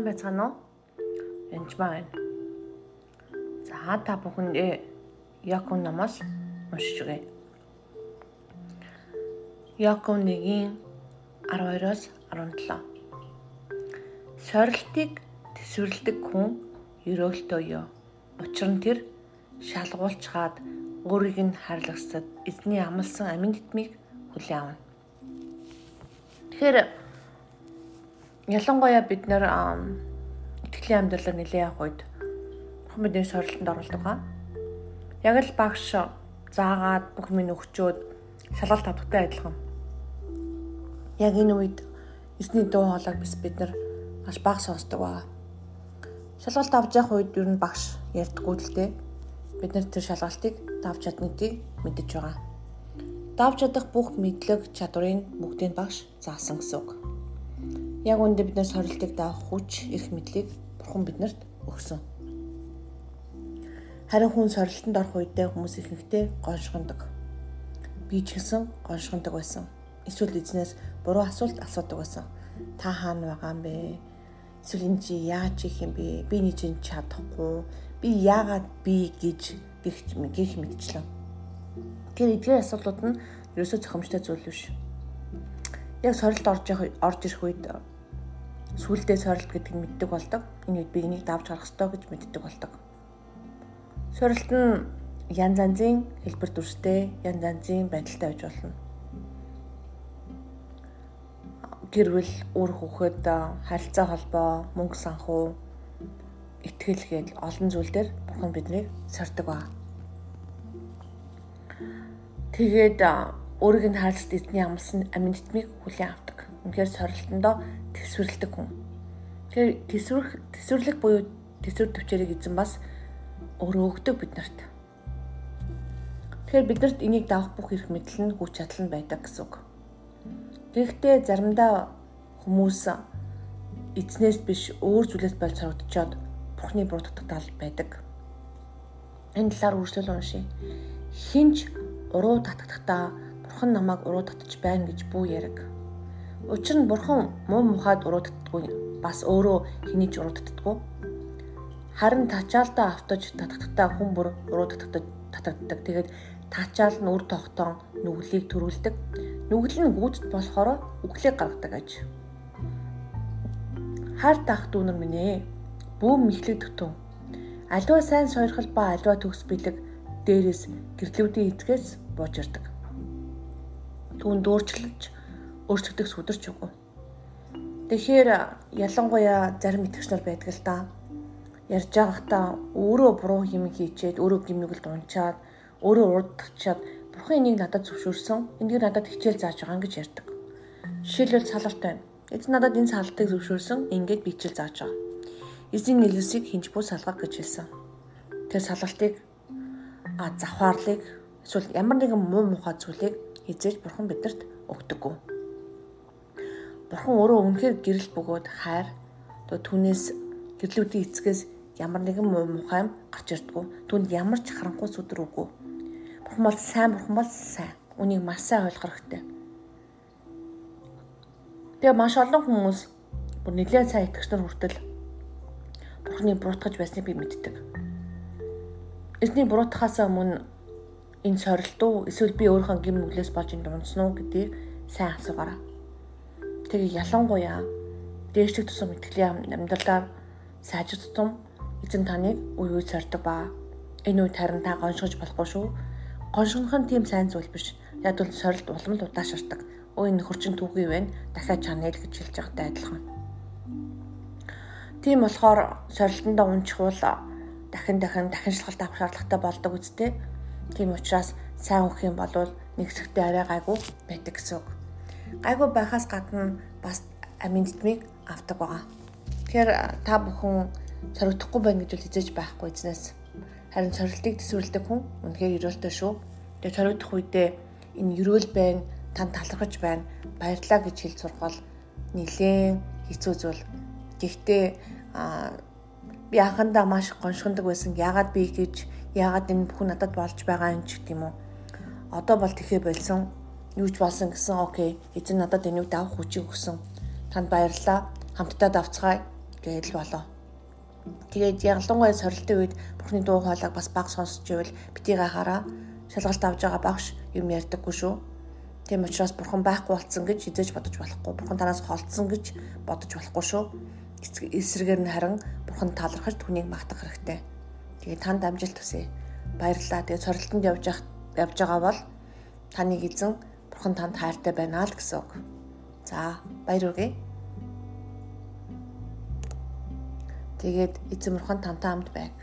сайн байцгаана уу? Янжмаа байна. За та бүхэндээ Яков намаас уншиж өгье. Яков 1-ийн 12-оос 17. Сорилтыг төсвөрлөдөг хүн өрөөлтөө ёо. Учир нь тэр шалгуулчгаад өөрийг нь харлагсад эзний амлсан амин тэтмийг хүлээн авна. Тэгэхээр ялангуяа бид нэр итгэлийн амьдралаар нэлээд явах үед бидний сорилтонд оруулдаг ба. Яг л багш заагаад бүх минь өгчөөд шалгалт авдагтай адилхан. Яг энэ үед эзний дуу хоолойг бис бид нар маш бага сонсдог байгаа. Шалгалт авч явах үед ер нь багш ярьдаггүй л дээ. Бид нар тэр шалгалтыг давж чаднуудыг мэдэж байгаа. Давж чадах бүх мэдлэг чадварыг бүгдийг багш заасан гэсэн үг. Яг үүндээ бид нар сорилтыг даах хүч, эрх мэдлийг Бурхан биднэрт өгсөн. Харин хүн сорилтонд орох үедээ хүмүүс ихэнхдээ гоншгондог. Би ч гэсэн гоншгондог байсан. Эсвэл эзнээс буруу асуулт асуудаг байсан. Та хаана байгаа юм бэ? Эсвэл энэ чи яаж их юм бэ? Би нэг чинь чадахгүй. Би яагаад би гэж гихч гих мэдчлээ. Тэр эдгээр асуудлууд нь ерөөсөө зохимжтой зүйл биш. Яг сорилт орж орж ирэх үед сүулдээ сорилт гэдгийг мэддэг болдог. Энэ үед би энийг давж гарах ёстой гэж мэддэг болдог. Сорилт нь янз янзын хэлбэр дүрстэй, янз янзын байдалтай байж болно. Гэрвэл үр хөхөд харилцаа холбоо, мөнгө санхүү, итгэл гээд олон зүйл дээр бурхан биднийг сордог ба. Тэгээд өөрийг нь хаалцд эзний амлсан амин тэтмийг хүлээн авдаг. Үнэхээр сорилтондоо төсвөрлөдөг хүн. Тэгэхээр төсвөрлөх төсвөрлөх буюу төсвөр төвчээрийг эзэн бас өөрөө өгдөг биднэрт. Тэгэхээр биднэрт энийг давах бүх эрх мэдэл нь хүч чадал нь байдаг гэсэн үг. Гэхдээ заримдаа хүмүүс эзнээс биш өөр зүйлээс болж сорогдчоод Бурхны буруудах тал байдаг. Энэ талаар үргэлжлэл уншия. Хинч уруу татгахдаа Бурхан намайг уруу татж байна гэж бүү яриг Учир нь бурхан муу мухад урууддаггүй бас өөрөө хэний ч урууддаггүй. Харин тачаалдаа автаж татагдтаа хүн бүр урууддагдаг татагддаг. Тэгээд тачаал нь үр тогтоон нүглийг төрүүлдэг. Нүгэл нь гүйцэд болохоор үглийг гаргадаг аж. Хар тах дүүнэр минь ээ. Бүүм мэхлэгдэх тун. Аливаа сайн сойрхол ба аливаа төгс бэлэг дээрээс гэрлүүдийн эцгээс буужирдаг. Түүн дүүрчлэж өөрчлөгдөх сүдэрч үгүй. Тэгэхээр ялангуяа зарим итгэгчнэр байдаг л да. Ярьж байгахдаа өөрөө буруу юм хийчээд өөрөө гимнүгэлд унчаад өөрөө урддагчаад бурхан энийг надад зөвшөөрсөн. Энийг надад хичээл зааж байгаа гэж ярьдаг. Жишээлбэл салалт байна. Эзэн надад энэ салалтыг зөвшөөрсөн. Ингээд би хичээл зааж байгаа. Эзэн нэлээсийг хинж бүү салгах гэж хэлсэн. Тэр салалтыг а завхаарлыг эсвэл ямар нэгэн муу мухай зүйлийг хизээж бурхан бидэнд өгдөггүй. Бурхан өөрөө үнэхээр гэрэл бөгөөд хайр тэгээ түүнээс гэрлүүдийн эцгээс ямар нэгэн муу мухайм гарч ирдгүү. Түүнд ямар ч харанхуй сүдэр үгүй. Бурхан бол сайн, бурхан бол сайн. Үнийг маш сайн ойлгох хэрэгтэй. Тэгээ маш олон хүмүүс бүр нэлээд сайн итгэгчнэр хүртэл Бурханы буруутгаж байсныг би мэддэг. Эзний буруутгахаас өмнө энэ сорилт уу эсвэл би өөрийнхөө гим нүглээс болж энд унтсан уу гэдгийг сайн асуугаарай. Тэгээ ялангуяа дээшлэг тусам итгэлийн амьдралаар сайжирдсан эзэн таныг үе үе сордог ба энэ үед харин та гоншгож болохгүй шүү. Гоншгох нь тийм сайн зүйл биш. Яг бол сорилт улам л удаашрдаг. Өө энэ хөрчин түүхий байна. Дахиад чанаа л гэж хэлж байгаатай адилхан. Тийм болохоор сорилтондоо унчихвал дахин дахин дахин шалгалт авах шаардлагатай болдог үстэй. Тийм учраас сайн өгөх юм бол нэг хэсэгтээ арай гайгүй байдаг гэсэн үг гайгүй байхаас гадна бас амин тэтмийг авдаг байгаа. Тэгэхээр та бүхэн соригдохгүй байна гэж хэлж байхгүй эзнээс. Харин сорилтыг төсвөрлөдөг хүн үнэхээр өрөөлтөө шүү. Тэгээ соригдох үедээ энэ өрөөл байна, тань талархаж байна, баярлаа гэж хэлж сурах нилээн хэцүү зүйл. Гэхдээ би анхандаа маш гоншгондог байсан. Яагаад би гэж, яагаад энэ бүхэн надад болж байгаа юм ч гэдэг юм уу. Одоо бол тэхээ болсон юу ч болсон гэсэн окей эзэн надад энийг давах хүчийг өгсөн. Танд баярлалаа. Хамтдаа давцгаая. гэж болоо. Тэгээд ялангуяа сорилтын үед бурхны дуу хоолойг бас баг сонсч ивэл бити гахаараа шалгалт авж байгаа багш юм ярьдаггүй шүү. Тийм учраас бурхан байхгүй болцсон гэж хизээж бодож болохгүй. Бурхан танаас холдсон гэж бодож болохгүй шүү. Эсрэгээр нь харин бурхан талархаж түүнийг магтах хэрэгтэй. Тэгээд танд амжилт хүсье. Баярлалаа. Тэгээд сорилтонд явж явж байгаа бол таныг эзэн бурхан танд хайртай байна л гэсэн үг. За баяр үргээ. Тэгээд эзэн бурхан тантай хамт байг.